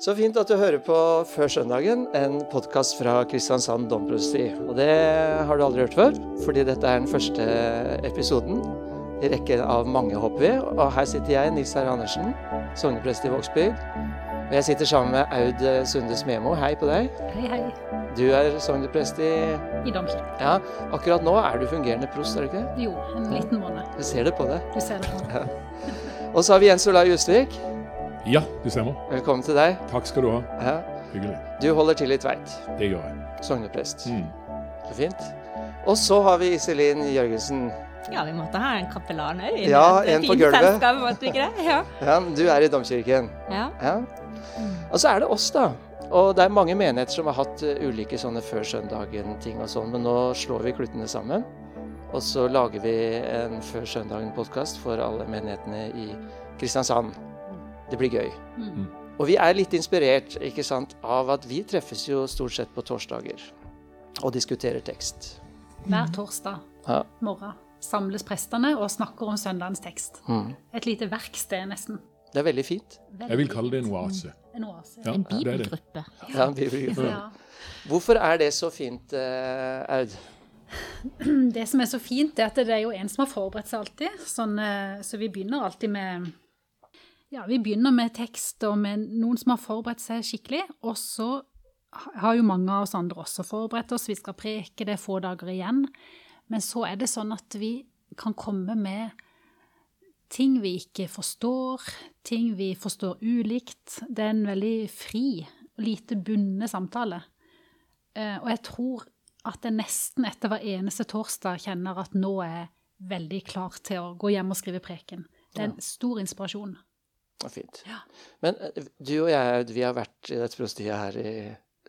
Så fint at du hører på Før søndagen, en podkast fra Kristiansand domprosti. Og det har du aldri hørt før, fordi dette er den første episoden i rekken av mange, håper vi. Og her sitter jeg, Nils Herre Andersen, sogneprest i Vågsbygd. Og jeg sitter sammen med Aud Sunde Smemo. Hei på deg. Hei, hei. Du er sogneprest i I domkirken. Ja, akkurat nå er du fungerende prost, er du ikke det? Jo, en liten måned. Du ser det på det. Du ser det på meg. Og så har vi Jens Olai Justvik. Ja, det stemmer. Velkommen til deg. Takk skal du ha. Ja. Hyggelig. Du holder til i Tveit. Det gjør jeg. Sogneprest. Mm. Så fint. Og så har vi Iselin Jørgensen. Ja, vi måtte ha en kapellan òg. Ja, en på gulvet. Ja. Ja, du er i domkirken. ja. Ja. Og så er det oss, da. Og det er mange menigheter som har hatt eh, ulike sånne før søndagen-ting og sånn, men nå slår vi kluttene sammen. Og så lager vi en Før søndagen-podkast for alle menighetene i Kristiansand. Det blir gøy. Mm. Og vi er litt inspirert ikke sant, av at vi treffes jo stort sett på torsdager og diskuterer tekst. Hver torsdag Ja. morgen samles prestene og snakker om søndagens tekst. Mm. Et lite verksted, nesten. Det er veldig fint. Jeg vil kalle det en oase. En oase. Ja, En bibelgruppe. Ja, bibelgruppe. Ja. Hvorfor er det så fint, eh, Aud? Det som er så fint, er at det er jo en som har forberedt seg alltid. Sånn, eh, så vi begynner alltid med Ja, vi begynner med tekst og med noen som har forberedt seg skikkelig. Og så har jo mange av oss andre også forberedt oss. Vi skal preke, det er få dager igjen. Men så er det sånn at vi kan komme med ting vi ikke forstår, ting vi forstår ulikt. Det er en veldig fri og lite bundet samtale. Eh, Og jeg tror at jeg nesten etter hver eneste torsdag kjenner at nå er jeg veldig klar til å gå hjem og skrive preken. Det er en stor inspirasjon. Det er fint. Ja. Men eh, du og jeg, vi har vært i dette prostiet her i,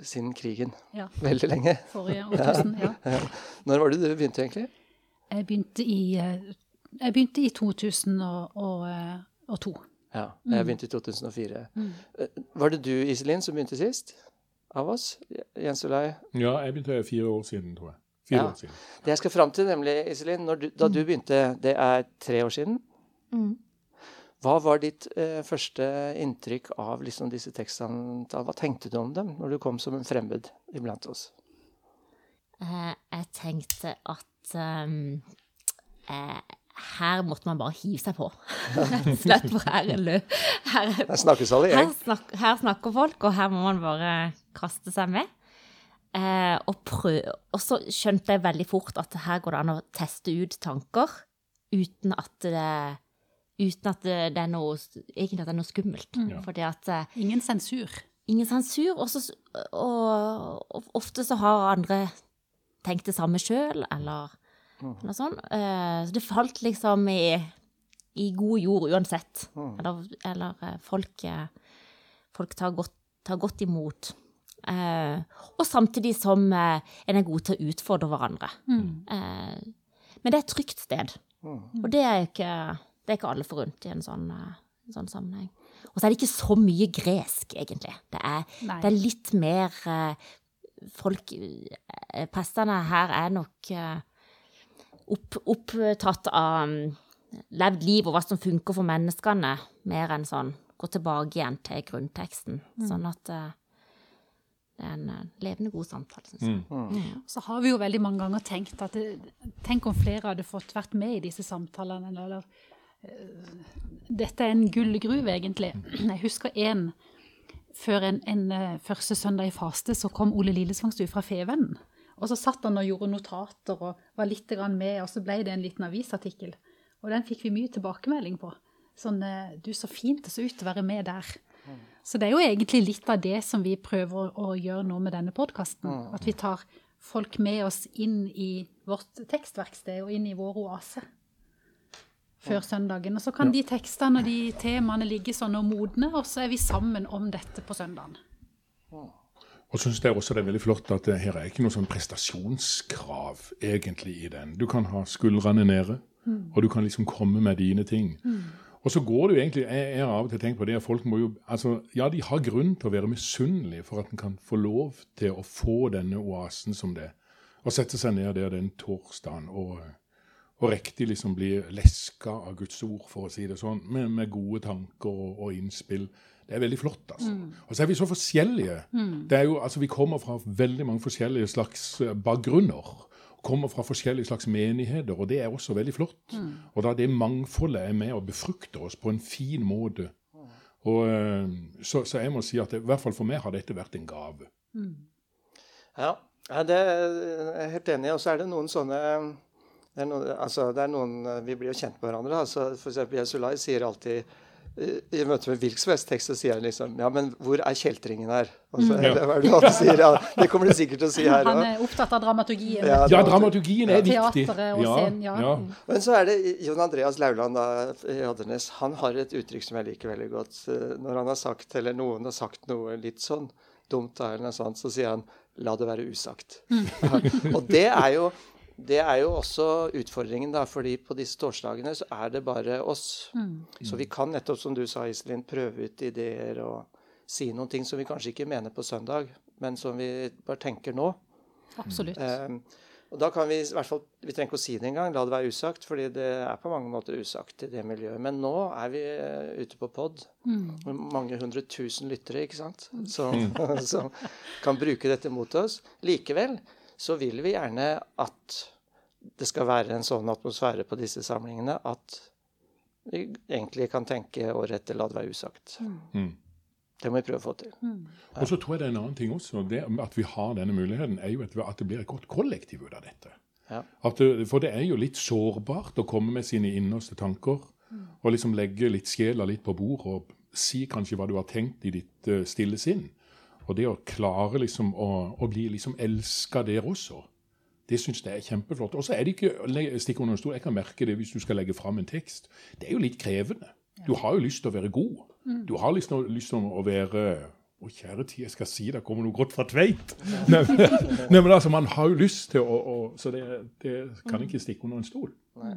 siden krigen. Ja. Veldig lenge. Forrige årtusen, ja. Når var det du begynte, egentlig? Jeg begynte i, eh, jeg begynte i 2002. Ja, Mm. jeg begynte i 2004. Mm. Var det du, Iselin, som begynte sist? Av oss? Jens Olai? Ja, jeg begynte fire år siden, tror jeg. Fire Ja. år siden. Det jeg skal fram til, nemlig, Iselin, når du, da du begynte, det er tre år siden. Mm. Hva var ditt eh, første inntrykk av liksom, disse tekstene? Hva tenkte du om dem når du kom som en fremmed iblant oss? Eh, jeg tenkte at um, eh, her måtte man bare hive seg på. Rett og slett, for her er lø... Her, er- Der snakkes alle i her, gjeng. snak, her snakker folk, og her må man bare kaste seg med. Eh, og, prøv, og så skjønte jeg veldig fort at her går det an å teste ut tanker uten at det, uten at det, er noe, egentlig at det er noe skummelt. Ja. Fordi at eh, Ingen sensur. ingen sensur, Også, og, og ofte så har andre tenkt det samme sjøl, eller noe sånt. Eh, så det falt liksom i, i god jord uansett. Eller, eller eh, folk, folk tar, godt, tar godt imot. Uh, og samtidig som uh, en er god til å utfordre hverandre. Eh, men det er et trygt sted. Og det er ikke, det er ikke alle forunt i en sånn, eh, en sånn sammenheng. Og så er det ikke så mye gresk, egentlig. Det er, det er litt mer eh, Folk eh, Prestene her er nok opp, opptatt av mm, levd liv og hva som funker for menneskene, mer enn sånn gå tilbake igjen til grunnteksten. Sånn at det er en levende god samtale, syns jeg. Så har vi jo veldig mange ganger tenkt at det, Tenk om flere hadde fått vært med i disse samtalene, eller Dette er en gullgruve, egentlig. Jeg husker en før en, en eh, første søndag i faste, så kom Ole Lillesvangstue fra Fevennen. Og så satt han og gjorde notater og var litt med, og så ble det en liten avisartikkel. Og den fikk vi mye tilbakemelding på. Sånn eh, Du, så fint det så ut å være med der. Så det er jo egentlig litt av det som vi prøver å gjøre nå med denne podkasten. At vi tar folk med oss inn i vårt tekstverksted og inn i vår oase før søndagen. Og så kan de tekstene og de temaene ligge sånn og modne, og så er vi sammen om dette på søndagen. Og så syns jeg også det er veldig flott at det her er ikke noe sånn prestasjonskrav egentlig i den. Du kan ha skuldrene nede, og du kan liksom komme med dine ting. Og så går det jo egentlig, jeg jeg har av og til tenkt på det, at folk må jo, altså, ja de har grunn til å være misunnelige for at en kan få lov til å få denne oasen som det, og sette seg ned der den torsdagen og, og riktig liksom blir leska av Guds ord, for å si det sånn, med, med gode tanker og, og, innspill. Det er veldig flott, altså. Mm. Og så er vi så forskjellige. Mm. Det er jo, altså Vi kommer fra veldig mange forskjellige slags eh, bakgrunner. Kommer fra forskjellige slags menigheter, og det er også veldig flott. Mm. Og da det mangfoldet er med og befrukter oss på en fin måte. Og, eh, så, så, jeg må si at det, i hvert fall for meg har dette vært en gave. Mm. Ja, det er jeg helt enig i. Og så er det noen sånne det er, noen, altså, det er noen, eh, Vi blir jo kjent med hverandre. altså F.eks. Jesulai sier alltid i møte med hvilken som helst tekst så sier han liksom Ja, men hvor er kjeltringen her? Altså, mm. er det sier? Ja, det kommer du sikkert til å si her òg. Han er opptatt av dramaturgien. Ja, ja dramaturgien er ja. viktig. Teateret og scenen, ja. ja. Men så er det Jon Andreas Lauland i Oddernes. Han har et uttrykk som jeg liker veldig godt. Når han har sagt, eller noen har sagt noe litt sånn dumt, eller noe sånt, så sier han 'la det være usagt'. Mm. og det er jo det er jo også utfordringen, da, fordi på disse torsdagene så er det bare oss. Mm. Så vi kan nettopp, som du sa, Iselin, prøve ut ideer og si noen ting som vi kanskje ikke mener på søndag, men som vi bare tenker nå. Absolutt. Um, og da kan Vi i hvert fall, vi trenger ikke å si det engang, la det være usagt, fordi det er på mange måter usagt i det miljøet. Men nå er vi uh, ute på pod. med Mange hundre tusen lyttere ikke sant? Som, mm. som kan bruke dette mot oss. Likevel så vil vi gjerne at det skal være en sånn atmosfære på disse samlingene at vi egentlig kan tenke året etter 'la det være usagt'. Mm. mm. Det må vi prøve å få til. Mm. Og så tror jeg det er en annen ting også. Det at vi har denne muligheten, er jo at det blir et godt kollektiv ut av dette. Ja. Det, for det er jo litt sårbart å komme med sine innerste tanker. Mm. Og liksom legge litt sjela litt på bordet og si kanskje hva du har tenkt i ditt uh, stille sinn. Og det å klare liksom å, å bli liksom elska der også, det syns jeg er kjempeflott. Og så er det ikke stikk under stol, Jeg kan merke det hvis du skal legge fram en tekst. Det er jo litt krevende. Du har jo lyst til å være god. Mm. Du har liksom lyst til å være å, kjære tid, jeg skal si det kommer noe godt fra Tveit! Nei, men altså, man har jo lyst til å, å Så det, det, kan ikke stikke under en stol. Nei,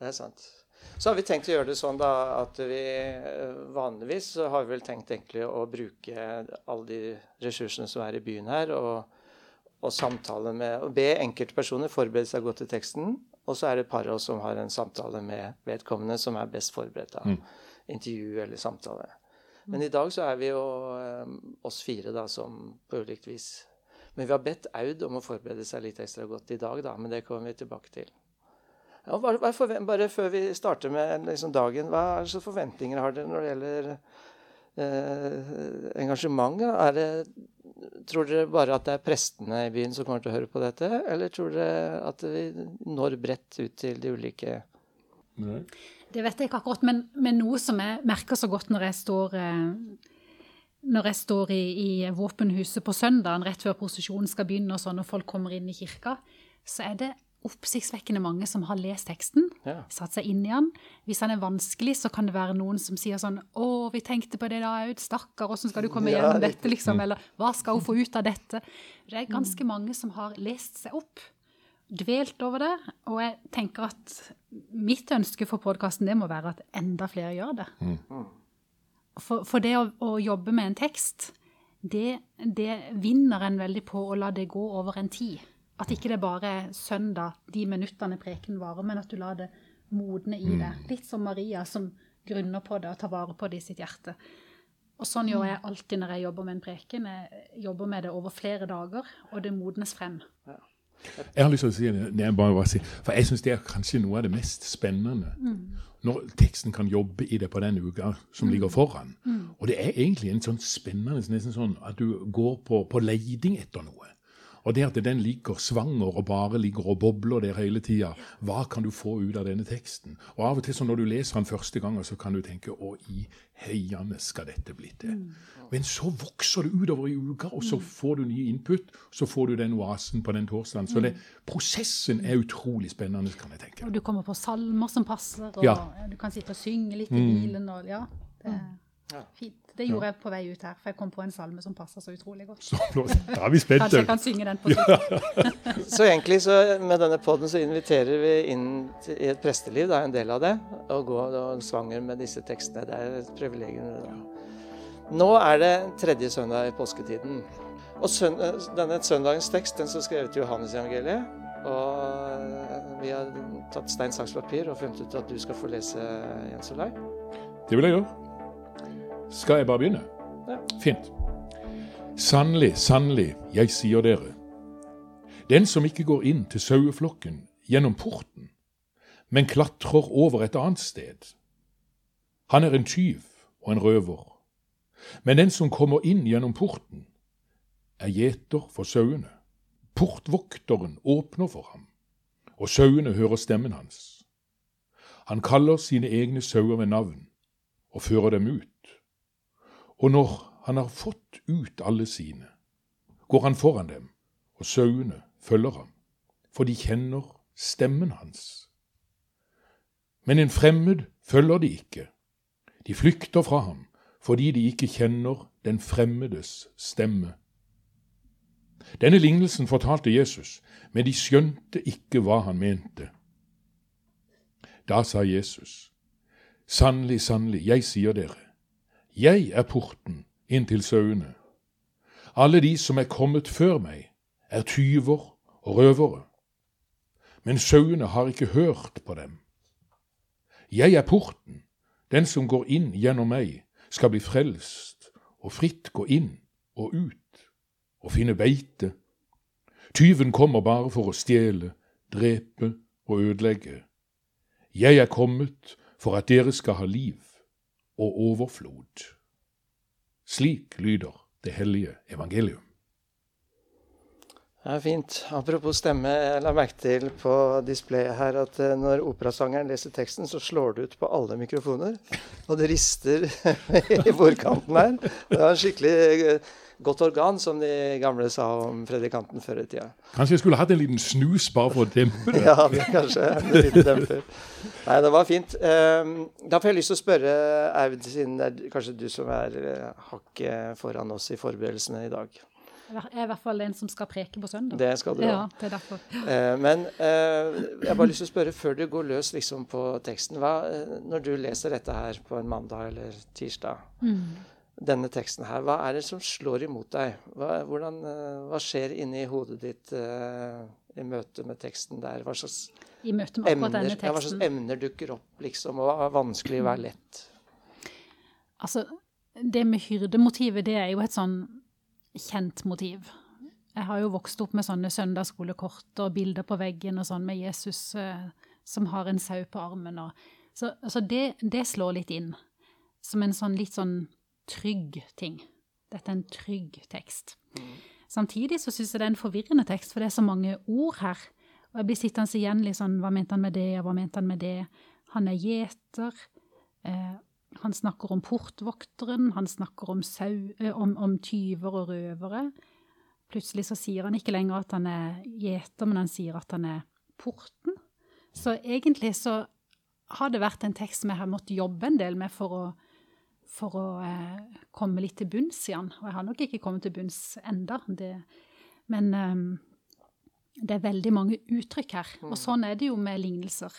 det er sant. Så har vi tenkt å gjøre det sånn da at vi eh, vanligvis har vi vel tenkt egentlig å bruke alle de ressursene som er i byen her, og, og samtale med og be enkeltpersoner forberede seg godt til teksten. Og så er det et par av oss som har en samtale med vedkommende som er best forberedt av mm. intervju eller samtale. Men i dag så er vi jo um, oss fire da som på ulikt vis Men vi har bedt Aud om å forberede seg litt ekstra godt i dag, da, men det kommer vi tilbake til. Ja, bare, bare, før vi starter med liksom, dagen, hva er slags forventninger har dere når det gjelder eh, engasjement? Det, tror dere bare at det er prestene i byen som kommer til å høre på dette, eller tror dere at vi når bredt ut til de ulike Nei. Det vet jeg ikke akkurat, men, men, noe som jeg merker så godt når jeg står eh, når jeg står i, i våpenhuset på søndagen rett før prosesjonen skal begynne, og sånn, og folk kommer inn i kirka, så er det oppsiktsvekkende mange som har lest teksten, ja. satt seg inn i den. Hvis den er vanskelig, så kan det være noen som sier sånn 'Å, vi tenkte på det da, Aud. Stakkar, åssen skal du komme ja, gjennom dette?' liksom, Eller 'Hva skal hun få ut av dette?' Det er ganske mange som har lest seg opp, dvelt over det. Og jeg tenker at mitt ønske for podkasten, det må være at enda flere gjør det. Mm. For, for, det å, å, jobbe med en tekst, det, det vinner en veldig på å la det gå over en tid. At ikke det bare er søndag, de minuttene preken varer, men at du lar det modne i det. Mm. Litt som Maria som grunner på det og tar vare på det i sitt hjerte. Og sånn gjør jeg alltid når jeg jobber med en preken. Jeg jobber med det over flere dager, og det modnes frem. Ja. Jeg har lyst til å si det, jeg bare, bare si, for jeg syns det er kanskje noe av det mest spennende. Mm. Når teksten kan jobbe i det på den uka som ligger mm. foran. Mm. Og det er egentlig en sånn spennende nesten sånn at du går på, på leiding etter noe. Og det at den ligger svanger og bare ligger og bobler der hele tida, hva kan du få ut av denne teksten? Og av og til så når du leser den første gangen, så kan du tenke å, i heiene skal dette bli til? Mm. Men så vokser det utover i uka, og så mm. får du nye input. Så får du den oasen på den torsdagen. Så det, mm. prosessen er utrolig spennende, kan jeg tenke. Og du kommer på salmer som passer, og ja. du kan sitte og synge litt i bilen. og ja, det er fint. Det gjorde jeg på vei ut her, for jeg kom på en salme som passer så utrolig godt. Så, da er vi spent. Kanskje jeg kan synge den på slutt. så egentlig så med denne poden så inviterer vi inn i et presteliv, det er en del av det, å gå og svanger med disse tekstene. Det er et privilegium. Nå er det tredje søndag i påsketiden. Og søndag, denne søndagens tekst den er skrevet i Johannes-evangeliet. Og vi har tatt stein, saks, papir og funnet ut at du skal få lese Jens Olai. Det vil jeg gjøre. Skal jeg bare begynne? Ja. Fint. Sannelig, sannelig, jeg sier dere. Den som ikke går inn til saueflokken gjennom porten, men klatrer over et annet sted, han er en tyv og en røver. Men den som kommer inn gjennom porten, er gjeter for sauene. Portvokteren åpner for ham, og sauene hører stemmen hans. Han kaller sine egne sauer ved navn og fører dem ut. Og når han har fått ut alle sine, går han foran dem, og sauene følger ham, for de kjenner stemmen hans. Men en fremmed følger de ikke. De flykter fra ham fordi de ikke kjenner den fremmedes stemme. Denne lignelsen fortalte Jesus, men de skjønte ikke hva han mente. Da sa Jesus, Sannelig, sannelig, jeg sier dere, jeg er porten inn til sauene. Alle de som er kommet før meg, er tyver og røvere, men sauene har ikke hørt på dem. Jeg er porten, den som går inn gjennom meg, skal bli frelst og fritt gå inn og ut og finne beite. Tyven kommer bare for å stjele, drepe og ødelegge. Jeg er kommet for at dere skal ha liv og overflod. Slik lyder det hellige evangelium. Det er fint. Apropos stemme, jeg la merke til på displayet her at eh, når operasangeren leser teksten, så slår det ut på alle mikrofoner. Og det rister i bordkanten her. Det var en skikkelig eh, godt organ, som de gamle sa om predikanten før i tida. Kanskje jeg skulle hatt en liten snus bare for å dempe det? Ja, det kanskje en liten demper. Nei, det var fint. Um, da får jeg lyst til å spørre Aud, siden det er kanskje du som er uh, hakket foran oss i forberedelsene i dag. Jeg er i hvert fall en som skal preke på søndag. Det skal du Ja, ha. det er derfor. Eh, men eh, jeg har bare lyst til å spørre, før du går løs liksom på teksten hva, eh, Når du leser dette her på en mandag eller tirsdag, denne teksten her, hva er det som slår imot deg? Hva, hvordan, eh, hva skjer inni hodet ditt uh, i møte med teksten der? Hva slags, emner, ja, hva slags emner dukker opp, liksom? Og hva er vanskelig, hva er lett? Altså, det med hyrdemotivet, det er jo et sånn kjent motiv. Jeg har jo vokst opp med sånne søndagsskolekort og bilder på veggen og sånn med Jesus uh, som har en sau på armen. Og, så altså det, det slår litt inn. Som en sånn litt sånn trygg ting. Dette er en trygg tekst. Samtidig så syns jeg det er en forvirrende tekst, for det er så mange ord her. Og jeg blir sittende igjen litt sånn Hva mente han med det, og hva mente han med det? Han er gjeter. Eh, han snakker om portvokteren, han snakker om, sau, eh, om, om tyver og røvere. Plutselig så sier han ikke lenger at han er gjeter, men han sier at han er porten. Så egentlig så har det vært en tekst som jeg har måttet jobbe en del med for å, for å eh, komme litt til bunns i den. Og jeg har nok ikke kommet til bunns enda. Det, men eh, det er veldig mange uttrykk her. Og sånn er det jo med lignelser.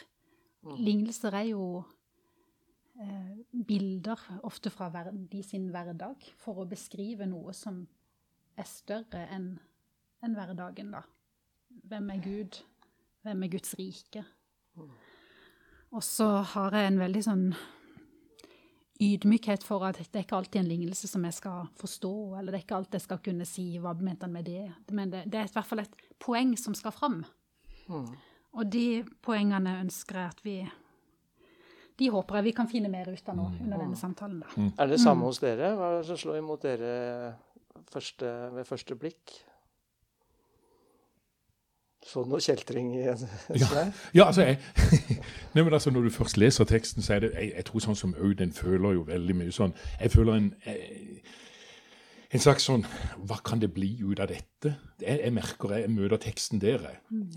Lignelser er jo eh, bilder, ofte fra hver, de sin hverdag, for å beskrive noe som er større enn en hverdagen, da. Hvem er Gud? Hvem er Guds rike? Og så har jeg en veldig sånn ydmykhet for at det er ikke alltid en lignelse som jeg skal forstå, eller det er ikke alt jeg skal kunne si, hva mente han med det? Men det, det er i hvert fall et poeng som skal fram. Og de poengene ønsker jeg at vi De håper jeg vi kan finne mer ut av nå under denne samtalen. da. Er det det samme hos dere? Hva er det som slår imot dere første, ved første blikk? Så du noe kjeltring i en Ja, ja altså, jeg, Nei, men altså Når du først leser teksten, så er det Jeg, jeg tror sånn som Audun føler jo veldig mye sånn Jeg føler en eh, en slags sånn Hva kan det bli ut av dette? Jeg, jeg merker jeg møter teksten der.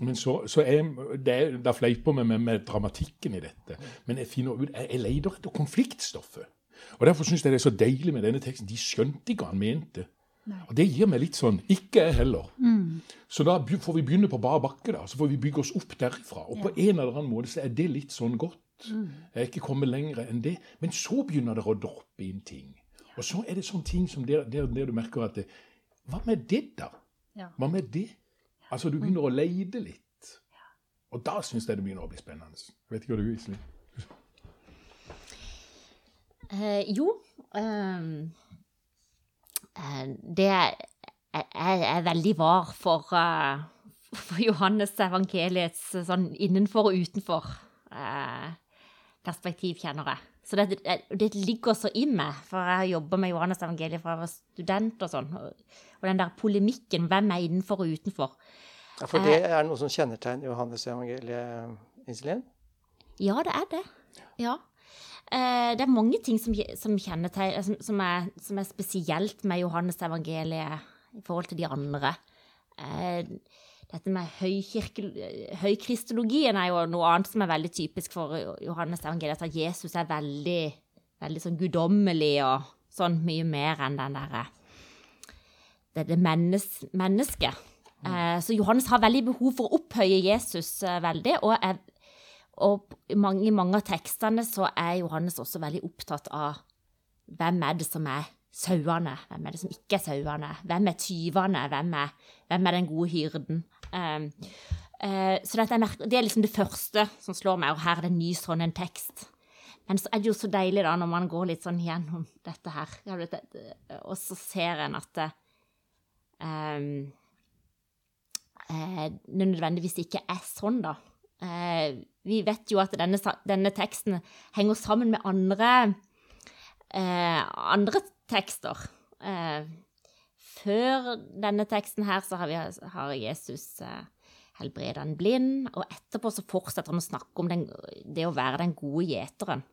Men så, så er det, er- Da fleiper vi med, med dramatikken i dette. Men jeg finner ut, jeg, jeg leter etter konfliktstoffet. Og Derfor syns jeg det er så deilig med denne teksten. De skjønte ikke hva han mente. Og det gir meg litt sånn Ikke jeg heller. Så da får vi begynne på bar bakke, da. Så får vi bygge oss opp derifra. Og på en eller annen måte så er det litt sånn godt. Jeg er ikke kommet lenger enn det. Men så begynner det å droppe inn ting. Og så er det sånne ting som det, det, det du merker at det, Hva med det, da? Ja. Hva med det? Altså, du begynner å leide litt. Og da syns jeg det begynner å bli spennende. Jeg vet ikke hva du, Iselin? Eh, jo eh, Det er, jeg er veldig var for, eh, for Johannes evangeliets eh, sånn innenfor og utenfor eh, perspektiv, kjenner jeg. Så det, det, ligger så i meg, for jeg har jobba med Johannes evangeliet fra jeg var student og sånn. Og, og den der polemikken, hvem er innenfor og utenfor? Ja, for det er noe som kjennetegner Johannes evangeliet, Iselin? Ja, det er det. Ja. Eh, det er mange ting som, som, som, som, er, som er spesielt med Johannes evangeliet i forhold til de andre. Eh, dette med høykristologien er jo noe annet som er veldig typisk for Johannes evangeliet. At Jesus er veldig, veldig sånn guddommelig og sånn mye mer enn den derre Det er det mennes, mennesket. Eh, så Johannes har veldig behov for å opphøye Jesus eh, veldig. og er og i mange, mange, av tekstene så er Johannes også veldig opptatt av hvem er det som er sauene, hvem er det som ikke er sauene, hvem er tyvene, hvem er, hvem er den gode hyrden. Um, uh, så er det er liksom det første som slår meg, og her er det en ny sånn en tekst. Men så er det jo så deilig da når man går litt sånn gjennom dette her, og så ser en at det um, uh, nødvendigvis ikke er sånn, da. Uh, vi vet jo at denne, denne teksten henger sammen med andre, eh, andre tekster. Eh, før denne teksten her så har, vi, har Jesus uh, helbreda en blind, og etterpå så fortsetter han å snakke om den, det å være den gode gjeteren.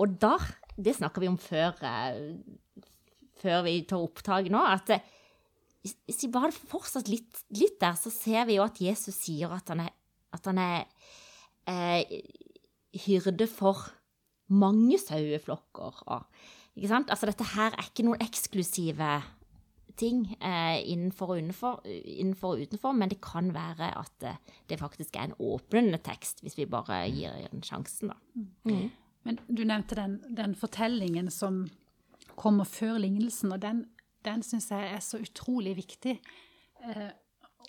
Og da, det snakker vi om før, før vi tar opptak nå, at hvis vi bare fortsatt litt, litt, der, så ser vi jo at Jesus sier at han er, at han er eh, hyrde for mange saueflokker. ikke sant? Altså dette her er ikke noen eksklusive ting eh, innenfor, og utenfor, innenfor, og utenfor, men det kan være at det, det, faktisk er en åpnende tekst, hvis vi bare gir den sjansen, da. Mm. Men du nevnte den, den, fortellingen som kommer før lignelsen, og den, den syns jeg er så utrolig viktig eh,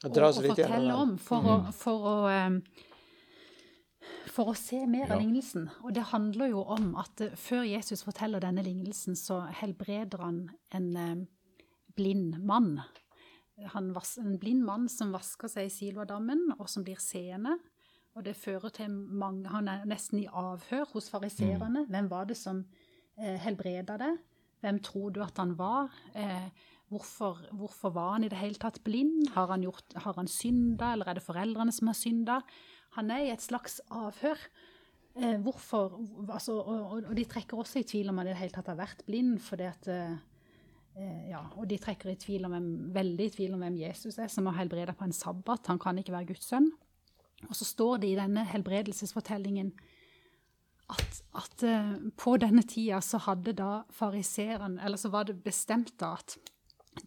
å, å, fortelle om for mm. å, for å for å se mer ja. av lignelsen. Og det handler jo om at uh, før Jesus forteller denne lignelsen, så helbreder han en blind mann. Han en blind mann som vasker seg i Siloadammen, og som blir seende. Og det fører til mange Han er nesten i avhør hos fariserene. Mm. Hvem var det som eh, helbreda det? Hvem tror du at han var? Eh, hvorfor, hvorfor, var han i det hele tatt blind? Har han, gjort, har han synda, eller er det foreldrene som har synda? Han er i et slags avhør. Eh, hvorfor altså, og, og, de trekker også i tvil om han i det hele tatt har vært blind. fordi at, eh, eh, ja, Og de trekker i tvil om hvem, veldig i tvil om hvem Jesus er, som har helbreda på en sabbat. Han kan ikke være Guds sønn. Og så står det i denne helbredelsesfortellingen at, at eh, på denne tida så hadde da fariseeren Eller så var det bestemt da at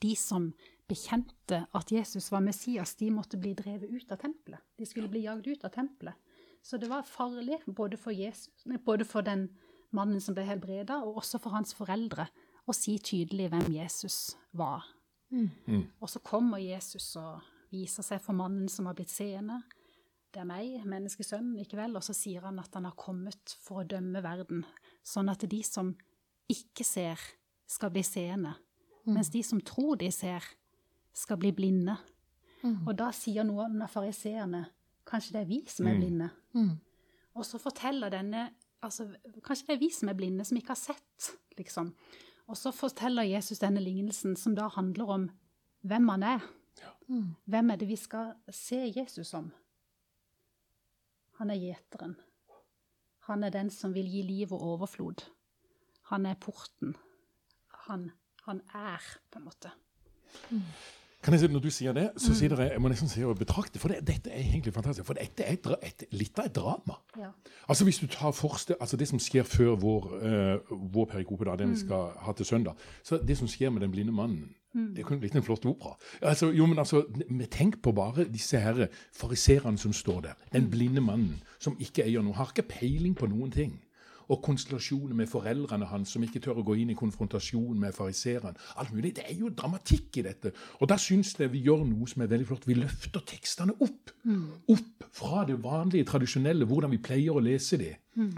de som bekjente at Jesus var Messias, de måtte bli drevet ut av tempelet. De skulle bli jagd ut av tempelet. Så det var farlig både for, Jesus, både for den mannen som ble helbreda, og også for hans foreldre, å si tydelig hvem Jesus var. Mm. Mm. Og så kommer Jesus og viser seg for mannen som har blitt seende. Det er meg, menneskesønnen, ikke vel? Og så sier han at han har kommet for å dømme verden, sånn at de som ikke ser, skal bli seende, mm. mens de som tror de ser, skal bli blinde. Mm. Og da sier noen av fariseerne kanskje det er vi som er mm. blinde. Mm. Og så forteller denne altså, Kanskje det er vi som er blinde, som ikke har sett, liksom. Og så forteller Jesus denne lignelsen, som da handler om hvem han er. Ja. Mm. Hvem er det vi skal se Jesus som? Han er gjeteren. Han er den som vil gi liv og overflod. Han er porten. Han, han er, på en måte. Mm. Kan jeg si, Når du sier det, så sier dere, jeg må nesten si å betrakte, for det, dette er egentlig fantastisk. For dette er et, et, litt av et drama. Ja. Altså Hvis du tar forste, altså det som skjer før vår, uh, vår perikope, da, den vi mm. skal ha til søndag så Det som skjer med den blinde mannen, mm. det kunne blitt en flott opera. Altså, jo, men altså, Tenk på bare disse her fariserene som står der. Den mm. blinde mannen som ikke eier noe, har ikke peiling på noen ting. Og konstellasjoner med foreldrene hans som ikke tør å gå inn i konfrontasjon med fariseeren. Alt mulig. Det er jo dramatikk i dette. Og da syns jeg vi gjør noe som er veldig flott. Vi løfter tekstene opp. Opp fra det vanlige, tradisjonelle, hvordan vi pleier å lese det.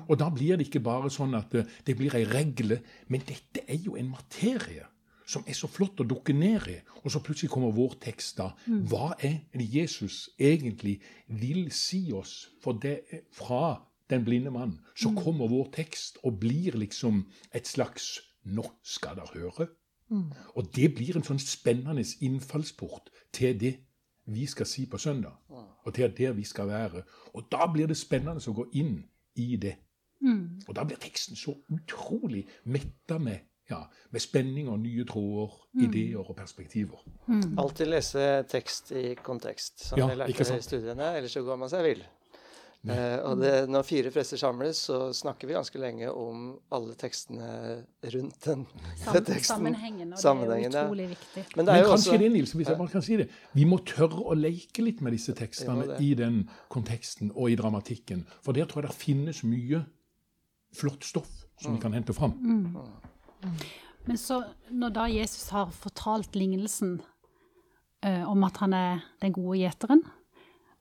Og da blir det ikke bare sånn at eh, det blir ei regle, men dette er jo en materie som er så flott å dukke ned i. Og så plutselig kommer vår tekst da. Hva er det Jesus egentlig vil si oss? For det er fra den blinde mann så kommer vår tekst og blir liksom et slags 'nå skal dere høre'. Og det blir en sånn spennende innfallsport til det vi skal si på søndag. Og til der vi skal være. Og da blir det spennende å gå inn i det. Og da blir teksten så utrolig metta med, ja, med spenning og nye tråder, ideer og perspektiver. Alltid lese tekst i kontekst, som Ja, vi lærte i studiene. Ellers så går man seg vill. Eh, og det, når fire prester samles, så snakker vi ganske lenge om alle tekstene rundt den, Sam, teksten. sammenhengen, og Sammenhengen, det er utrolig viktig. Men det Men er kanskje også det, Nils, hvis jeg bare kan si det. Vi må tørre å leke litt med disse tekstene i den konteksten og i dramatikken. For der tror jeg det finnes mye flott stoff som vi kan hente fram. Men så, når da Jesus har fortalt lignelsen eh, om at han er den gode gjeteren,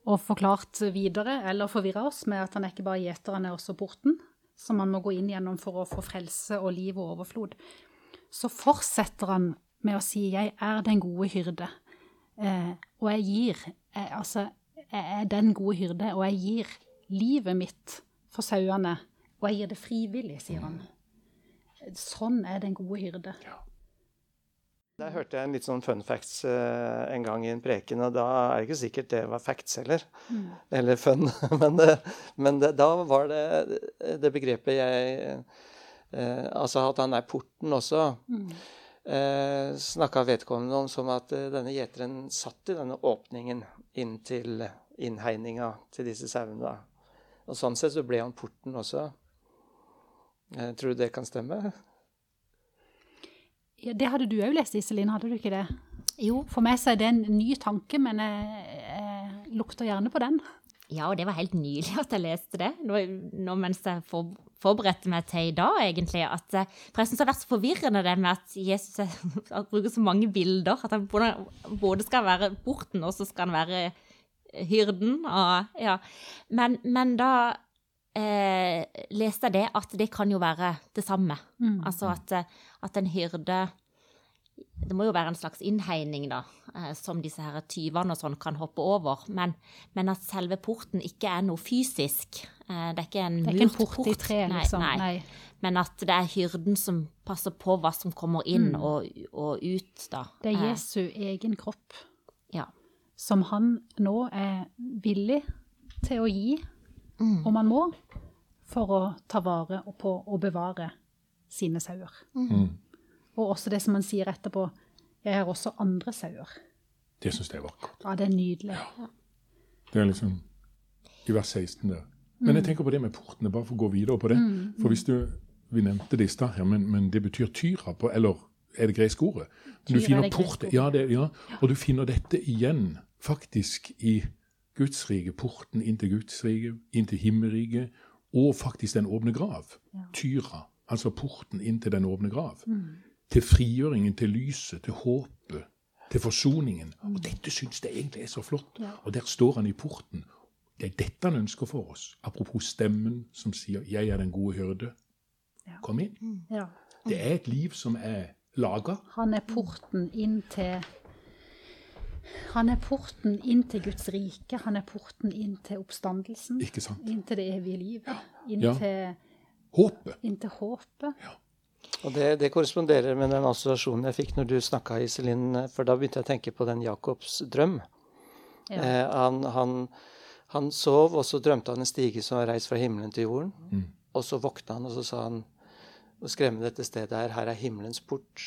og forklart videre, eller forvirra oss med at han er ikke bare gjeter, han er også porten, som man må gå inn gjennom for å få frelse og liv og overflod, så fortsetter han med å si 'jeg er den gode hyrde', eh, og jeg gir jeg, Altså, jeg er den gode hyrde, og jeg gir livet mitt for sauene, og jeg gir det frivillig, sier han. Sånn er den gode hyrde. Der hørte jeg en litt sånn fun facts uh, en gang i en preken, og da er det ikke sikkert det var facts heller. Eller fun. men det, men det, da var det det begrepet jeg uh, Altså at han er porten også. Eh, Snakka vedkommende om som at denne gjeteren satt i denne åpningen inn til innhegninga til disse sauene. Og sånn sett så ble han porten også. Tror du det kan stemme? Ja, det hadde du òg lest, Iselin, hadde du ikke det? Jo. For meg så er det en ny tanke, men jeg, jeg lukter gjerne på den. Ja, og det var helt nylig at jeg leste det, nå, nå mens jeg for, forberedte meg til i dag, egentlig. At, eh, for jeg synes det har vært så forvirrende det med at Jesus er, at bruker så mange bilder. At han både, både skal være porten, og så skal han være hyrden. Og, ja. men, men da eh, leste jeg det at det kan jo være det samme. Altså at, eh, at en hyrde det må jo være en slags innhegning, da, eh, som disse her tyvene og sånn kan hoppe over. Men, men at selve porten ikke er noe fysisk. Eh, Det er ikke en Det er ikke en port i tre, Nei, liksom. Nei, Nei. Men at det er hyrden som passer på hva som kommer inn og, og ut, da. Det er Eh, Jesu egen kropp Ja. som han nå er villig til å gi, Mm. Og man må, for å ta vare på og bevare sine sauer. Og også det som man sier etterpå, jeg har også andre sauer. Det syns jeg er vakkert. Ja, det er nydelig. Det er liksom i vers 16 der. Men jeg tenker på det med portene, bare for å gå videre på det. For hvis du Vi nevnte det i stad her, men, men det betyr tyra på Eller er det greske ordet? Du er finner port, ja, det, ja, og du finner dette igjen faktisk i Guds rike. Porten inn til Guds rike, inn til himmelriket, og faktisk den åpne grav. Tyra, altså porten inn til den åpne grav. Til frigjøringen, til lyset, til håpet, til forsoningen. Og dette syns jeg egentlig er så flott. Og der står han i porten. Det er dette han ønsker for oss. Apropos stemmen som sier 'Jeg er den gode hyrde'. Kom inn. Ja. Det er et liv som er laga. Han er porten inn til Han er porten inn til Guds rike. Han er porten inn til oppstandelsen. Ikke sant? Inn til det evige livet. Inn, Ja. til, Håpet. inn til håpet. Og det, det korresponderer med den assosiasjonen jeg fikk når du snakka, Iselin, for da begynte jeg å tenke på den Jakobs drøm. Ja. Eh, han, han, han sov, og så drømte han en stige som var reist fra himmelen til jorden. Og så våkna han, og så sa han og skremme dette stedet her, her er himmelens port.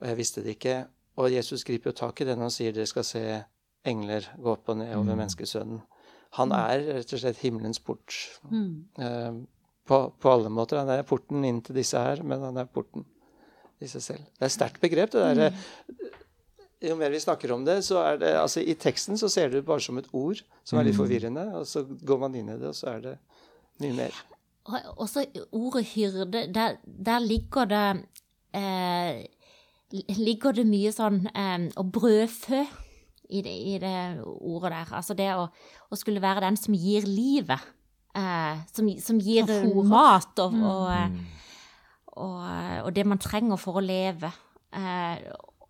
Og jeg visste det ikke. Og Jesus griper jo tak i når han sier dere skal se engler gå opp og ned over menneskesønnen. Han er rett og slett himmelens port. Eh, på, på alle måter. Han er porten inn til disse her, men han er porten i seg selv. Det er et sterkt begrep, det derre Jo mer vi snakker om det, så er det Altså, i teksten så ser du det bare som et ord som er litt forvirrende, og så går man inn i det, og så er det mye mer. og også ordet hyrde, der, der ligger det eh, Ligger det mye sånn eh, å brødfø i det, i det, ordet der. Altså det å, å, skulle være den som gir livet. Eh, som, som, gir mat og, mm. og, eh, og, og, det man trenger for å leve. Eh,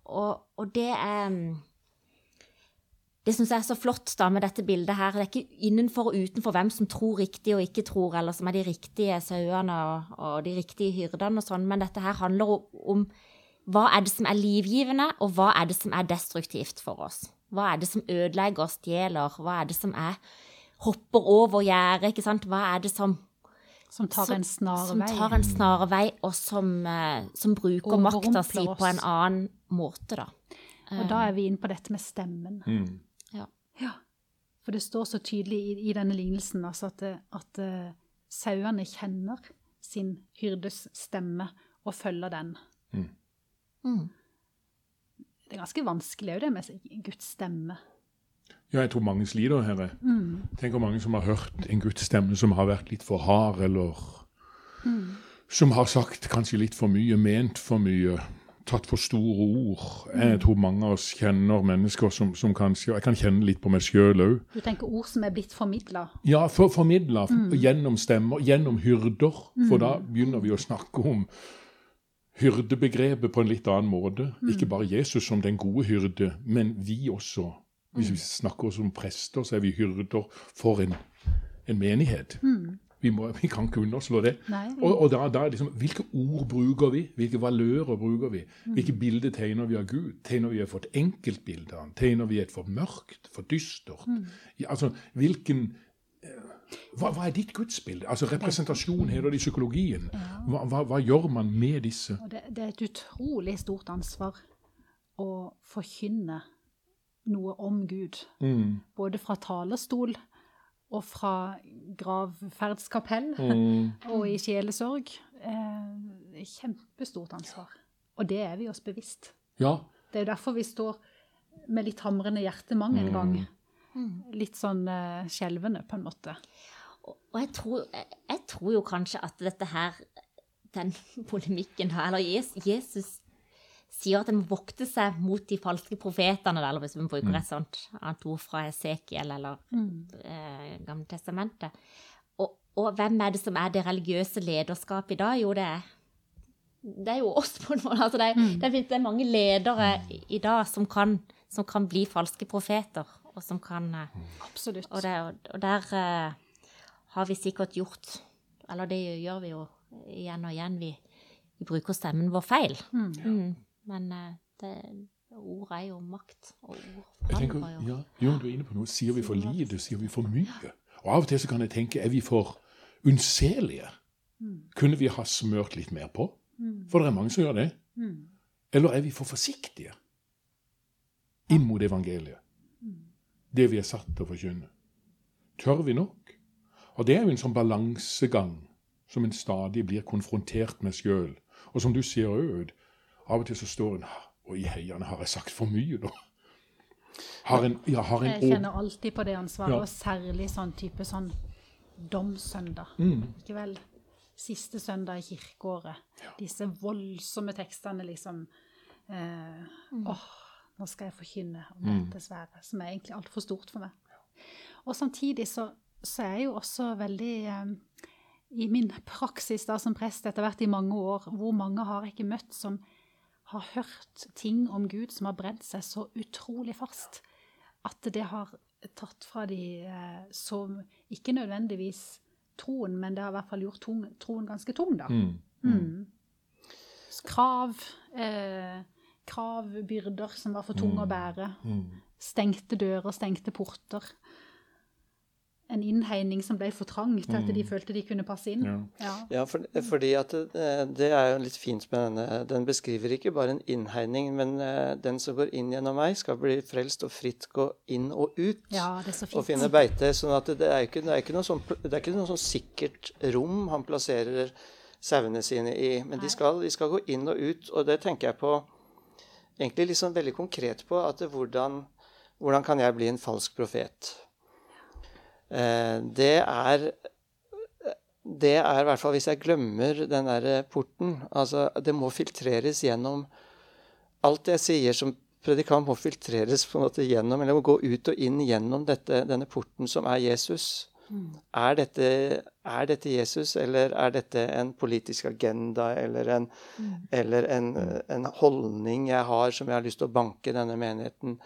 og, det er det syns jeg er så flott da med dette bildet her. Det er ikke innenfor og utenfor hvem som tror riktig og ikke tror, eller som er de riktige sauene og, og, de riktige hyrdene og sånn, men dette her handler om hva er det som er livgivende, og hva er det som er destruktivt for oss. Hva er det som ødelegger, og stjeler, hva er det som er hopper over gjerdet, ikke sant. Hva er det som som tar en snarvei. Som tar en snarvei, og som, eh, som bruker makta si på en annen måte, da. Og da er vi inne på dette med stemmen. Mm. Ja. For det står så tydelig i, i denne lignelsen altså at, at uh, sauene kjenner sin hyrdes stemme og følger den. Mm. Mm. Det er ganske vanskelig òg, det med Guds stemme. Ja, jeg tror mange sliter her. Mm. Tenk mange som har hørt en Guds stemme som har vært litt for hard, eller mm. som har sagt kanskje litt for mye, ment for mye tatt for store ord. Jeg mm. tror mange av oss kjenner mennesker som, som kanskje Jeg kan kjenne litt på meg sjøl òg. Du tenker ord som er blitt formidla? Ja, for, formidla mm. gjennom stemmer, gjennom hyrder. Mm. For da begynner vi å snakke om hyrdebegrepet på en litt annen måte. Mm. Ikke bare Jesus som den gode hyrde, men vi også. Hvis vi mm. snakker som prester, så er vi hyrder for en, en menighet. Mm. Vi, må, vi, kan ikke underslå det. Nei, vi... Og, og da, da liksom, Hvilke ord bruker vi? Hvilke valører bruker vi? Hvilke mm. bilder tegner vi av Gud? Tegner vi for et enkeltbilde av ham? Tegner vi et for mørkt? For dystert? Mm. Ja, altså, hvilken eh, hva, hva, er ditt gudsbilde? Altså Representasjon heter det i psykologien. Hva, hva, hva, gjør man med disse? Det, det, er et utrolig stort ansvar å forkynne noe om Gud. Mm. Både fra talerstol og fra gravferdskapell mm. og i sjelesorg. Eh, kjempestort ansvar. Og det er vi oss bevisst. Ja. Det er derfor vi står med litt hamrende hjerte mang en gang. Mm. Litt sånn eh, skjelvende, på en måte. Og jeg tror, jeg, jeg tror, jo kanskje at dette her, den polemikken her, eller Jesus sier at en må vokte seg mot de falske profetene, eller hvis vi bruker mm. et sånt annet ord fra Esekiel eller mm. eh, Gamle testamentet. Og, og, hvem er det som er det religiøse lederskapet i dag? Jo, det er, det er jo oss, på en måte. Altså, det, er, mm. det, det, er mange ledere i dag som kan, som kan bli falske profeter, og som kan eh, Absolutt. Og, det, og der uh, har vi sikkert gjort Eller det gjør vi jo igjen og igjen. Vi, vi bruker stemmen vår feil. Mm. Mm. Men uh, det, ord er jo makt. Og ord tenker, jo. Ja, jo, du er inne på noe. Sier vi for lite? Sier vi for mye? Og av og til så kan jeg tenke er vi for unnselige? Mm. Kunne vi ha smørt litt mer på? Mm. For det er mange som gjør det. Mm. Eller er vi for forsiktige inn mot evangeliet? Det vi er satt til å forkynne. Tør vi nok? Og det er jo en sånn balansegang som en stadig blir konfrontert med sjøl. Og som du sier òg, av og til så står en Og i heiene, har jeg sagt for mye, da? Har en, ja, har en jeg kjenner alltid på det ansvaret, ja. og særlig sånn type sånn domsøndag. Mm. Ikke vel? Siste søndag i kirkeåret. Ja. Disse voldsomme tekstene, liksom. Eh, mm. Åh, nå skal jeg forkynne om mm. dette svære, som er egentlig altfor stort for meg. Og samtidig så, så er jeg jo også veldig eh, I min praksis da som prest etter hvert i mange år, hvor mange har jeg ikke møtt som har hørt ting om Gud som har brent seg så utrolig fast at det har tatt fra de eh, som ikke nødvendigvis troen, men det har i hvert fall gjort tung, troen ganske tung, da. Mm. mm. Krav, eh, krav, byrder som var for tunge mm. å bære. Mm. Stengte dører, stengte porter en innhegning som ble for trang til at de mm. følte de kunne passe inn. Ja, ja. ja for, fordi at det, eh, det, er jo litt fint med denne. Den beskriver ikke bare en innhegning, men uh, den som går inn gjennom meg, skal bli frelst og fritt gå inn og ut. Ja, det er så fint. Og finne beite. sånn at det er ikke, det er ikke noe, sånn, det er ikke noe sånn sikkert rom han plasserer sauene sine i. Men de skal, de skal, gå inn og ut, og det tenker jeg på egentlig liksom veldig konkret på at hvordan, hvordan kan jeg bli en falsk profet? Eh, det er det er i hvert fall hvis jeg glemmer den der porten Altså, det må filtreres gjennom Alt jeg sier som predikant, må filtreres på en måte gjennom, eller må gå ut og inn gjennom dette, denne porten som er Jesus. Er, dette, er dette Jesus, eller er dette en politisk agenda eller en, eller en, en holdning jeg har som jeg har lyst til å banke denne menigheten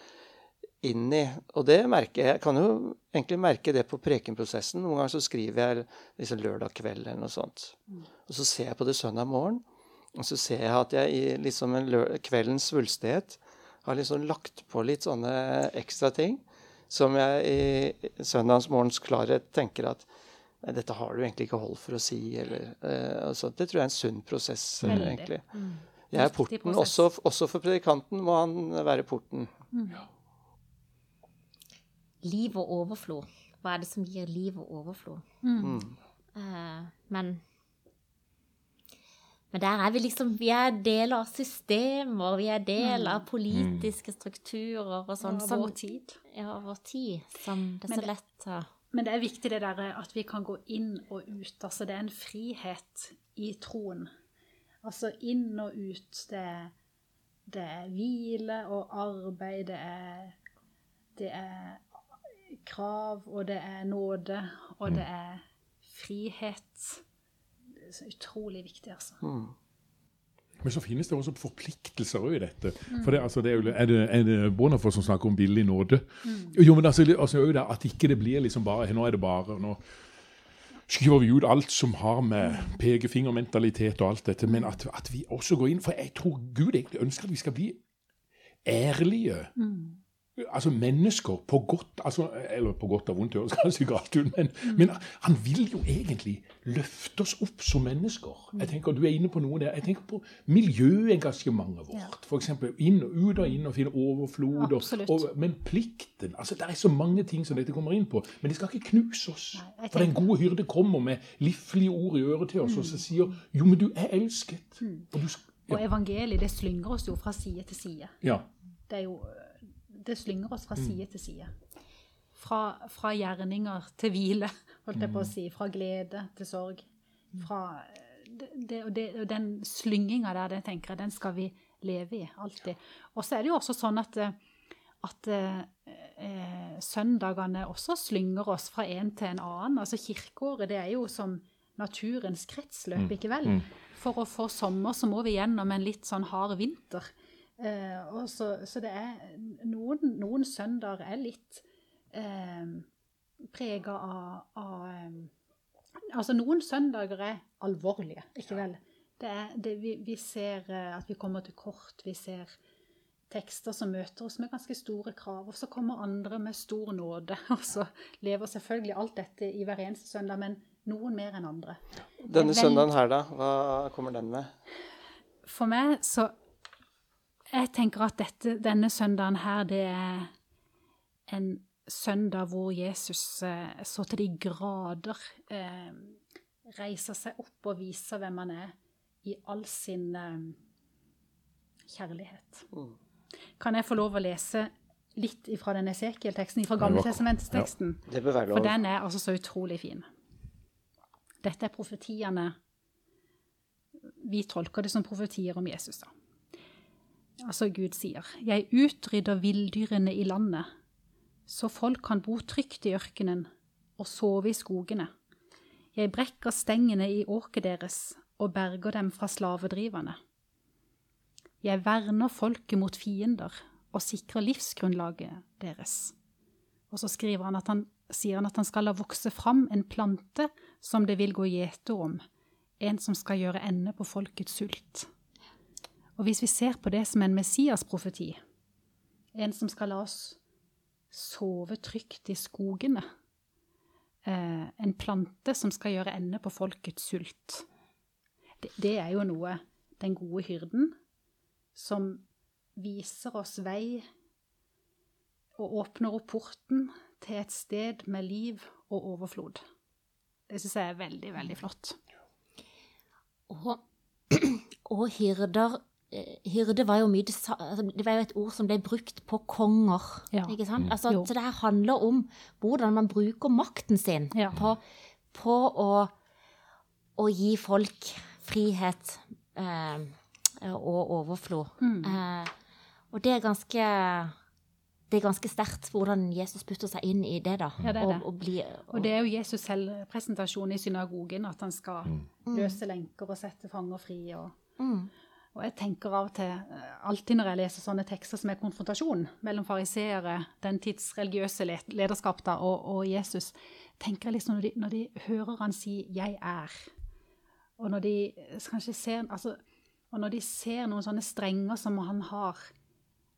inn i. Og det merker jeg. Jeg kan jo egentlig merke det på prekenprosessen. Noen ganger så skriver jeg liksom lørdag kveld eller noe sånt. Og så ser jeg på det søndag morgen, og så ser jeg at jeg i liksom kveldens svulstighet har liksom lagt på litt sånne ekstra ting som jeg i søndagsmorgens klarhet tenker at nei, dette har du egentlig ikke hold for å si. Eller, eh, altså, det tror jeg er en sunn prosess, Mm. egentlig. Mm. Jeg er porten. Også, også for predikanten må han være porten. Liv og overflod. Hva er det som gir liv og overflod? Mm. Eh, men men der er vi liksom Vi er del av systemer, vi er del av politiske strukturer og sånn. Ja, vår tid. Ja, vår tid. Som det er så lett å Men det er viktig det der at vi kan gå inn og ut. Altså det er en frihet i troen. Altså inn og ut. Det det er hvile og arbeid, det er, det er krav, og det er nåde, og det er frihet. Så utrolig viktig, altså. Men så finnes det også forpliktelser i dette. For det, altså, det er, jo, er det, er det Bonhoeffer som snakker om billig nåde? Jo, men altså, altså jo det, At ikke det blir liksom bare Nå er det bare Nå skriver vi ut alt som har med pekefingermentalitet og alt dette, men at, at vi også går inn For jeg tror Gud egentlig ønsker at vi skal bli ærlige. Altså mennesker på godt altså, Eller på godt og vondt, høres kanskje galt ut, men, men han vil jo egentlig løfte oss opp som mennesker. Jeg tenker Du er inne på noe der. Jeg tenker på miljøengasjementet vårt. For eksempel inn og ut og inn og finne overflod. Absolutt. Og, men plikten altså Det er så mange ting som dette kommer inn på. Men det skal ikke knuse oss. Nei, For den gode hyrde kommer med liflige ord i øret til oss og så sier jo, men du er elsket. Og du, ja. Og evangeliet, det slynger oss jo fra side til side. ja. det er jo Det slynger oss fra side til side. Fra, fra gjerninger til hvile, holdt jeg på å si. Fra glede til sorg. Fra det, det, og det, og den slynginga der, den tenker jeg, den skal vi leve i alltid. Og så er det jo også sånn at, eh, at eh, søndagene også slynger oss fra en til en annen. Altså kirkeåret, det er jo som naturens kretsløp, ikke vel? For å få sommer så må vi gjennom en litt sånn hard vinter. Eh, og så, så det er noen, noen søndager er litt eh, prega av, av eh, Altså noen søndager er alvorlige, ikke vel? Det er, det, vi, vi ser eh, at vi kommer til kort, vi ser tekster som møter oss med ganske store krav, og så kommer andre med stor nåde. Og så lever selvfølgelig alt dette i hver eneste søndag, men noen mer enn andre. Denne Vel- søndagen her, da? Hva kommer den med? For meg så Jeg tenker at dette, denne søndagen her, det er en søndag hvor Jesus eh, så til de grader eh, reiser seg opp og viser hvem han er i all sin eh, kjærlighet. Kan jeg få lov å lese litt fra den Esekiel-teksten, fra Ja, Gammeltestamentsteksten? Det For den er altså så utrolig fin. Dette er profetiene Vi tolker det som profetier om Jesus, da. Altså Gud sier, Jeg utrydder villdyrene i landet, så folk kan bo trygt i ørkenen og sove i skogene. Jeg brekker stengene i åket deres og berger dem fra slavedriverne. Jeg verner folket mot fiender og sikrer livsgrunnlaget deres. Og så skriver han at han, sier han at han skal la vokse fram en plante som det vil gå gjeter om, en som skal gjøre ende på folkets sult. Og hvis vi ser på det som en Messias-profeti, en som skal la oss sove trygt i skogene, eh, en plante som skal gjøre ende på folkets sult, det, det er jo noe den gode hyrden som viser oss vei og åpner opp porten til et sted med liv og overflod. Det syns jeg er veldig, veldig flott. Og, og hyrder Hyrde var jo mye det altså, Det var jo et ord som ble brukt på konger. Ja. Ikke sant? Altså, så det her handler om hvordan man bruker makten sin Ja. på, på å, å gi folk frihet eh, og overflod. Mm. Eh, og det er ganske det er ganske sterkt hvordan Jesus putter seg inn i det. da. Ja, det er det. Og, og blir, Og det er jo Jesus selvpresentasjon i synagogen, at han skal løse lenker og sette fanger fri. Og, Mm. Og jeg tenker av og til, eh, alltid når jeg leser sånne tekster som er konfrontasjon mellom fariseere, den tids religiøse lederskap da, og, og Jesus, tenker jeg liksom når de, når de hører han si 'jeg er', og når de kanskje ser altså, og når de ser noen sånne strenger som han har,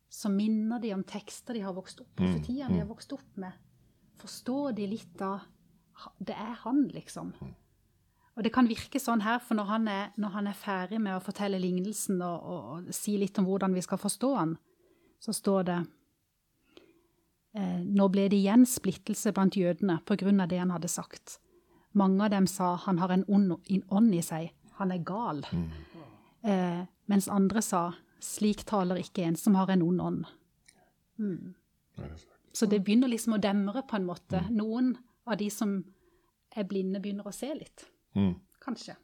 så minner de om tekster de har vokst opp profetiene de har vokst opp med. Forstår de litt av Det er han, liksom. Og det kan virke sånn her, for når han er, når han er ferdig med å fortelle lignelsen og, og, og si litt om hvordan vi skal forstå han, så står det eh, Nå ble det igjen splittelse blant jødene på grunn av det han hadde sagt. Mange av dem sa han har en en ånd i seg, han er gal. Eh, mens andre sa slik taler ikke en som har en ond ånd. Sant. Så det begynner liksom å demre på en måte. Noen av de som er blinde, begynner å se litt. Mm. Kanskje.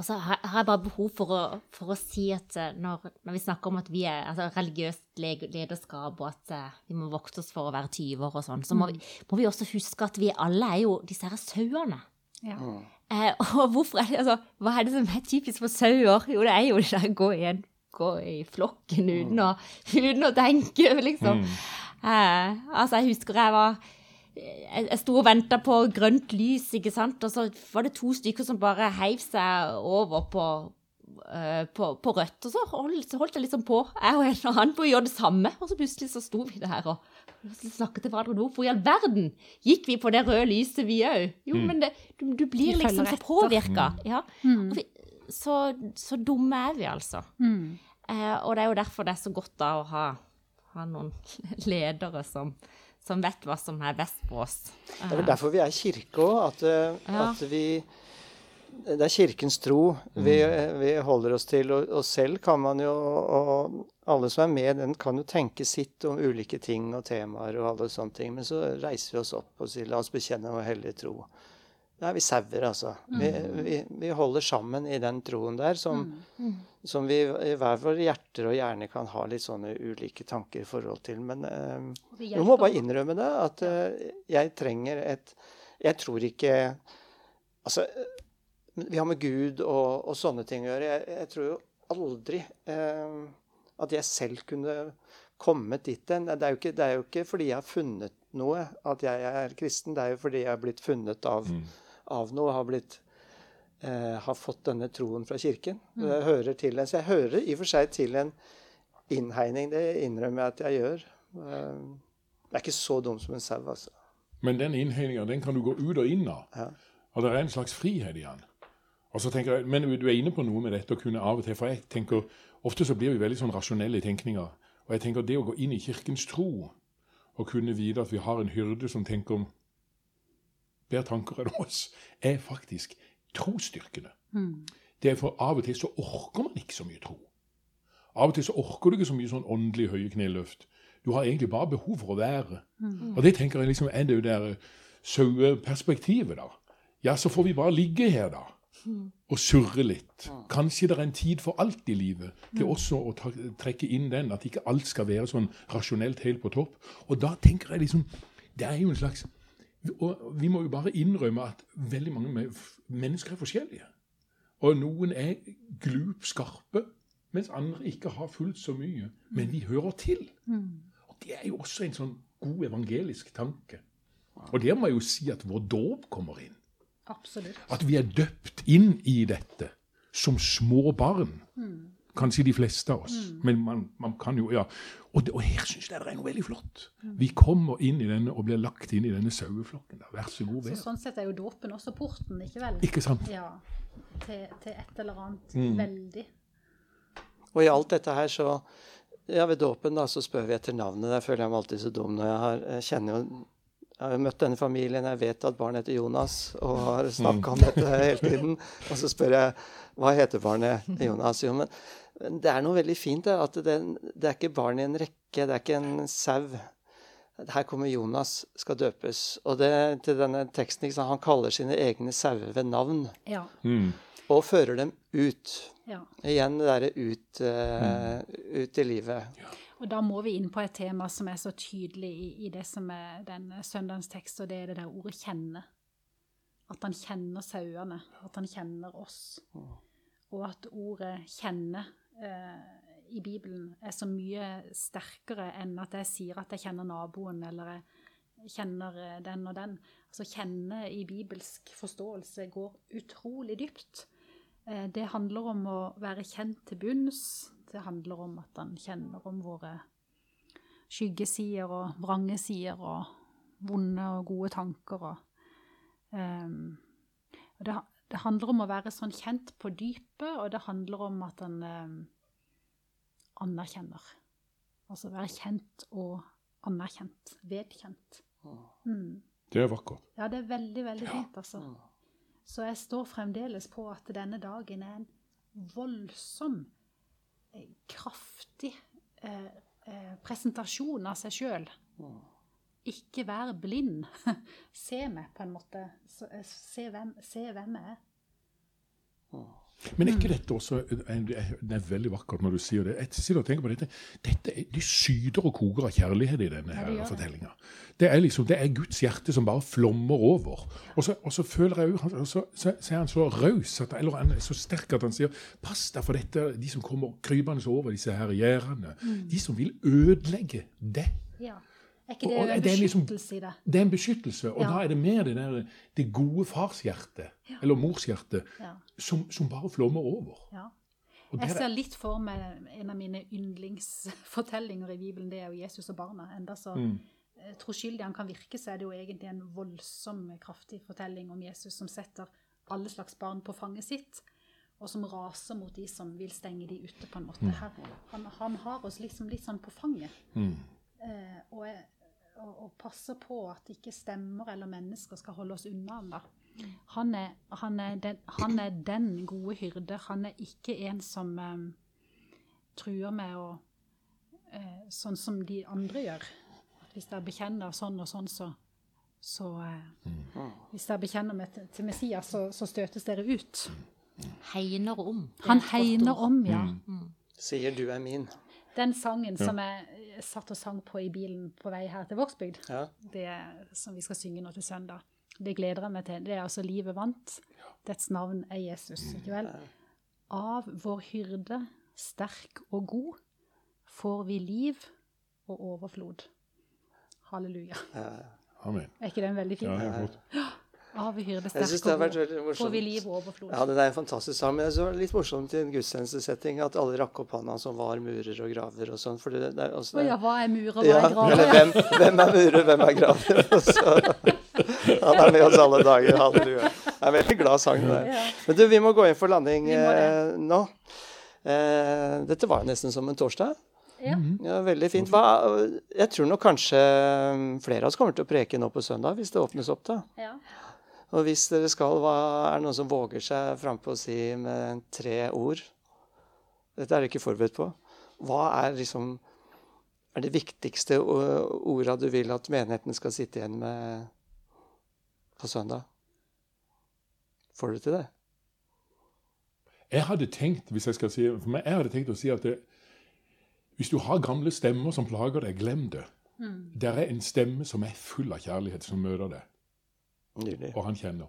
Og så har har jeg bare behov for å, for å si at eh, når, når vi snakker om at vi er altså, religiøst lederskap, og at eh, vi må vokte oss for å være tyver og sånn, så må vi, må vi også huske at vi alle er jo disse her sauene. Ja. Eh, og hvorfor er det, altså, hva er det som er typisk for sauer? Jo, det er jo det der gå i, en, gå i flokken uten, å, uten å tenke, liksom. Eh, altså, jeg husker jeg var jeg, jeg sto og venta på grønt lys, ikke sant, og så var det to stykker som bare heiv seg over på, uh, på, på rødt, og så holdt, så holdt jeg liksom på, jeg og en annen, på å gjøre det samme, og så plutselig så sto vi der og snakket til hverandre, hvorfor i all verden gikk vi på det røde lyset vi òg? Jo, men det, du, du blir liksom så påvirka. Ja. Mm. vi, så, så dumme er vi, altså. Mm. Uh, og det er jo derfor det er så godt da å ha, ha noen ledere som, som vet hva som er best for oss. Det er vel derfor vi er kirke òg. At, eh, Ja. at vi Det er kirkens tro vi, vi holder oss til. Og, og selv kan man jo Og alle som er med, den kan jo tenke sitt om ulike ting og temaer og alle sånne ting. Men så reiser vi oss opp og sier la oss bekjenne vår hellige tro. Nei, vi sauer, altså. Vi, vi, vi holder sammen i den troen der som, som vi i hver våre hjerter og hjerne kan ha litt sånne ulike tanker i forhold til. Men eh, du må bare innrømme det, at eh, jeg trenger et Jeg tror ikke Altså, eh, vi har med Gud og, og sånne ting å gjøre. Jeg, jeg tror jo aldri eh, at jeg selv kunne kommet dit hen. Det, er det er jo ikke fordi jeg har funnet noe at jeg er kristen. Det er jo fordi jeg har blitt funnet av, av noe. Har blitt eh, har fått denne troen fra kirken. Det hører til en, så jeg hører i og for seg til en innhegning. Det innrømmer jeg at jeg gjør. Eh, Jeg er ikke så dum som en sau, altså. Men den innhegninga den kan du gå ut og inn av. Ja. Og det er en slags frihet i den. Og så tenker jeg, Men du er inne på noe med dette å kunne av og til For jeg tenker, ofte så blir vi veldig sånn rasjonelle i tenkninga. Og jeg tenker det å gå inn i kirkens tro og kunne vite at vi har en hyrde som tenker bedre tanker enn oss, er faktisk trosstyrkende. Det er for Av og til så orker man ikke så mye tro. Av og til så orker du ikke så mye sånn åndelig høye kneløft. Du har egentlig bare behov for å være. Og det tenker jeg liksom er det der saueperspektivet, da. Ja, så får vi bare ligge her, da. Og surre litt. Kanskje det er en tid for alt i livet til også å ta, trekke inn den. At ikke alt skal være sånn rasjonelt helt på topp. Og da tenker jeg liksom Det er jo en slags Og vi må jo bare innrømme at veldig mange mennesker er forskjellige. Og noen er glup skarpe, mens andre ikke har fullt så mye. Men vi hører til. Og det er jo også en sånn god evangelisk tanke. Og der må jeg jo si at vår dåp kommer inn. Absolutt. At vi er døpt inn i dette som små barn. Kanskje de fleste av oss. Men man, man kan jo ja. Og, det, og her syns jeg det er noe veldig flott. Vi kommer inn i denne og blir lagt inn i denne saueflokken. Vær så god, Så sånn sett er jo dåpen også porten, ikke vel? Ikke sant? Ja. Til, til et eller annet Mm. veldig. Og i alt dette her så Ja, ved dåpen da, så spør vi etter navnet. Der føler jeg meg alltid så dum når jeg har jeg kjenner jo jeg har jo møtt denne familien, jeg vet at barnet heter Jonas, og har snakka om dette hele tiden. Og så spør jeg hva heter barnet Jonas? Jo, men det er noe veldig fint, det. At det, det er ikke barn i en rekke, det er ikke en sau. Her kommer Jonas, skal døpes. Og det, til denne teksten liksom, Han kaller sine egne sauer ved navn Ja. Mm. og fører dem ut. ja. Igjen det derre ut, eh, ut i livet. Og da må vi inn på et tema som er så tydelig i, i det som er den søndagens tekst, og det er det der ordet 'kjenne'. At han kjenner sauene, at han kjenner oss. Og at ordet 'kjenne' eh, i Bibelen er så mye sterkere enn at jeg sier at jeg kjenner naboen, eller jeg kjenner eh, den og den. Altså kjenne i bibelsk forståelse går utrolig dypt. Eh, Det handler om å være kjent til bunns. Det handler om at han kjenner om våre skyggesider og vrange sider og vonde og gode tanker. Og, eh, det, det handler om å være sånn kjent på dypet, og det handler om at han eh, anerkjenner. Altså være kjent og anerkjent. Vedkjent. Mm. Det er vakkert. Ja, det er veldig, veldig fint, altså. Så jeg står fremdeles på at denne dagen er en voldsom, eh, kraftig eh, eh, presentasjon av seg sjøl. Ikke vær blind. Se meg, på en måte. Eh, Se hvem, se hvem jeg er. Men er ikke dette også Det er veldig vakkert når du sier det. Jeg sitter og tenker på dette. dette er, de syder og koker av kjærlighet i denne her ja, det. fortellinga. Det er liksom, det er Guds hjerte som bare flommer over. Og så, og så føler jeg jo, så, så er han så raus, eller han er så sterk at han sier Pass deg for dette, de som kommer krypende over disse her gjerdene. Mm. De som vil ødelegge det. Ja. Er ikke det og en det er liksom- beskyttelse i det? Det er en beskyttelse, og Ja. da er det mer det, der, det gode farshjertet, eller morshjertet, Ja. som, som bare flommer over. ja. Og Jeg ser litt for meg en av mine yndlingsfortellinger i Bibelen, det er jo Jesus og barna. Enda så Mm. eh, troskyldig han kan virke, så er det jo egentlig en voldsom, kraftig fortelling om Jesus som setter alle slags barn på fanget sitt, og som raser mot de som vil stenge de ute, på en måte. Her, han, han har oss liksom litt sånn på fanget. Mm. Eh, og, jeg- og, og passer på at ikke stemmer eller mennesker skal holde oss unna han da. Han er, han, er den, han er den gode hyrde. Han er ikke en som eh, truer med å eh, Sånn som de andre gjør. At hvis dere bekjenner sånn og sånn, så, så eh, Hvis dere bekjenner meg til, til Messias, så, så støtes dere ut. Hegner om. Er Han hegner om, ja. Sier du er min. Den sangen som jeg eh, satt og sang på i bilen på vei her til Vågsbygd, Ja. det som vi skal synge nå til søndag. Det gleder jeg meg til. Det er altså livet vant. Dets navn er Jesus, ikke vel? Av vår hyrde, sterk og god, får vi liv og overflod. Halleluja. Amen. Er ikke den veldig fin? Ja, helt flott. Hyrde, Jeg synes det har vært veldig morsomt. Ja, det er en fantastisk sang. Men det er litt morsomt i en gudstjenestesetting at alle rakk opp hånda som var murer og graver og sånn. For det, det er også Å ja, hva er murer, hva Ja, er graver? hvem, hvem er murer, hvem er graver? Han er med oss alle dager. Halleluja. Det er en veldig glad sang. det der. Men du, vi må gå inn for landing eh, nå. Eh, dette var jo nesten som en torsdag. Ja. Ja, Veldig fint. Hva, jeg tror nok kanskje mm, flere av oss kommer til å preke nå på søndag, hvis det åpnes opp. da. Ja. Og hvis dere skal, hva er det noen som våger seg frampå og si med tre ord? Dette er dere ikke forberedt på. Hva er liksom er det viktigste orda du vil at menigheten skal sitte igjen med på søndag? Får du til det? Jeg hadde tenkt hvis jeg skal si, for meg, jeg hadde tenkt å si at det, hvis du har gamle stemmer som plager deg, glem det. Det er en stemme som er full av kjærlighet, som møter deg, Nydelig. og han kjenner.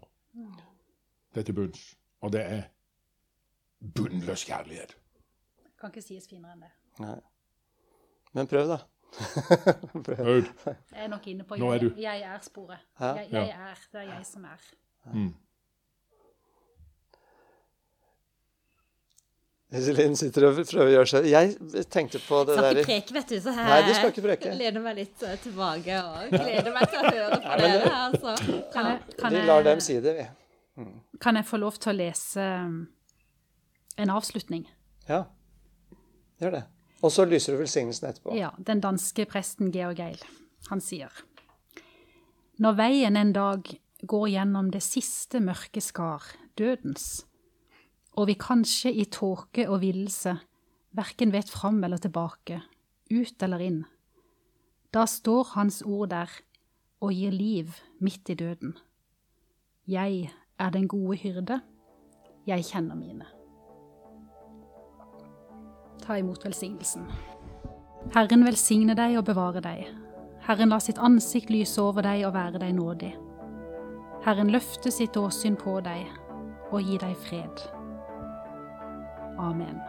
Det er til bunns. Og det er bunnløs kjærlighet. Kan ikke sies finere enn det. Nei. Men prøv, da. prøv. Aud. Jeg er nok inne på Nå er jeg, du- jeg er-sporet. Jeg, jeg er. Det er jeg som er. Mm. Iselin sitter og prøver å gjøre seg Jeg tenkte på det Skal ikke der preke, vet du, så her Nei, du skal ikke preke. lener meg litt eh, tilbake og gleder meg til å høre på dere. Altså. Kan jeg, kan Vi lar dem si det, vi. Kan jeg få lov til å lese um, en avslutning? Ja. Gjør det. Og så lyser du velsignelsen etterpå. Ja, den danske presten Georg Eil. Han sier Når veien en dag går gjennom det siste mørke skar, dødens, og vi kanskje i tåke og villelse verken vet fram eller tilbake, ut eller inn, Da står Hans ord der og gir liv midt i døden. Jeg er den gode hyrde, jeg kjenner mine. Ta imot velsignelsen. Herren velsigne deg og bevare deg. Herren la sitt ansikt lyse over deg og være deg nådig. Herren løfte sitt åsyn på deg og gi deg fred. Amen.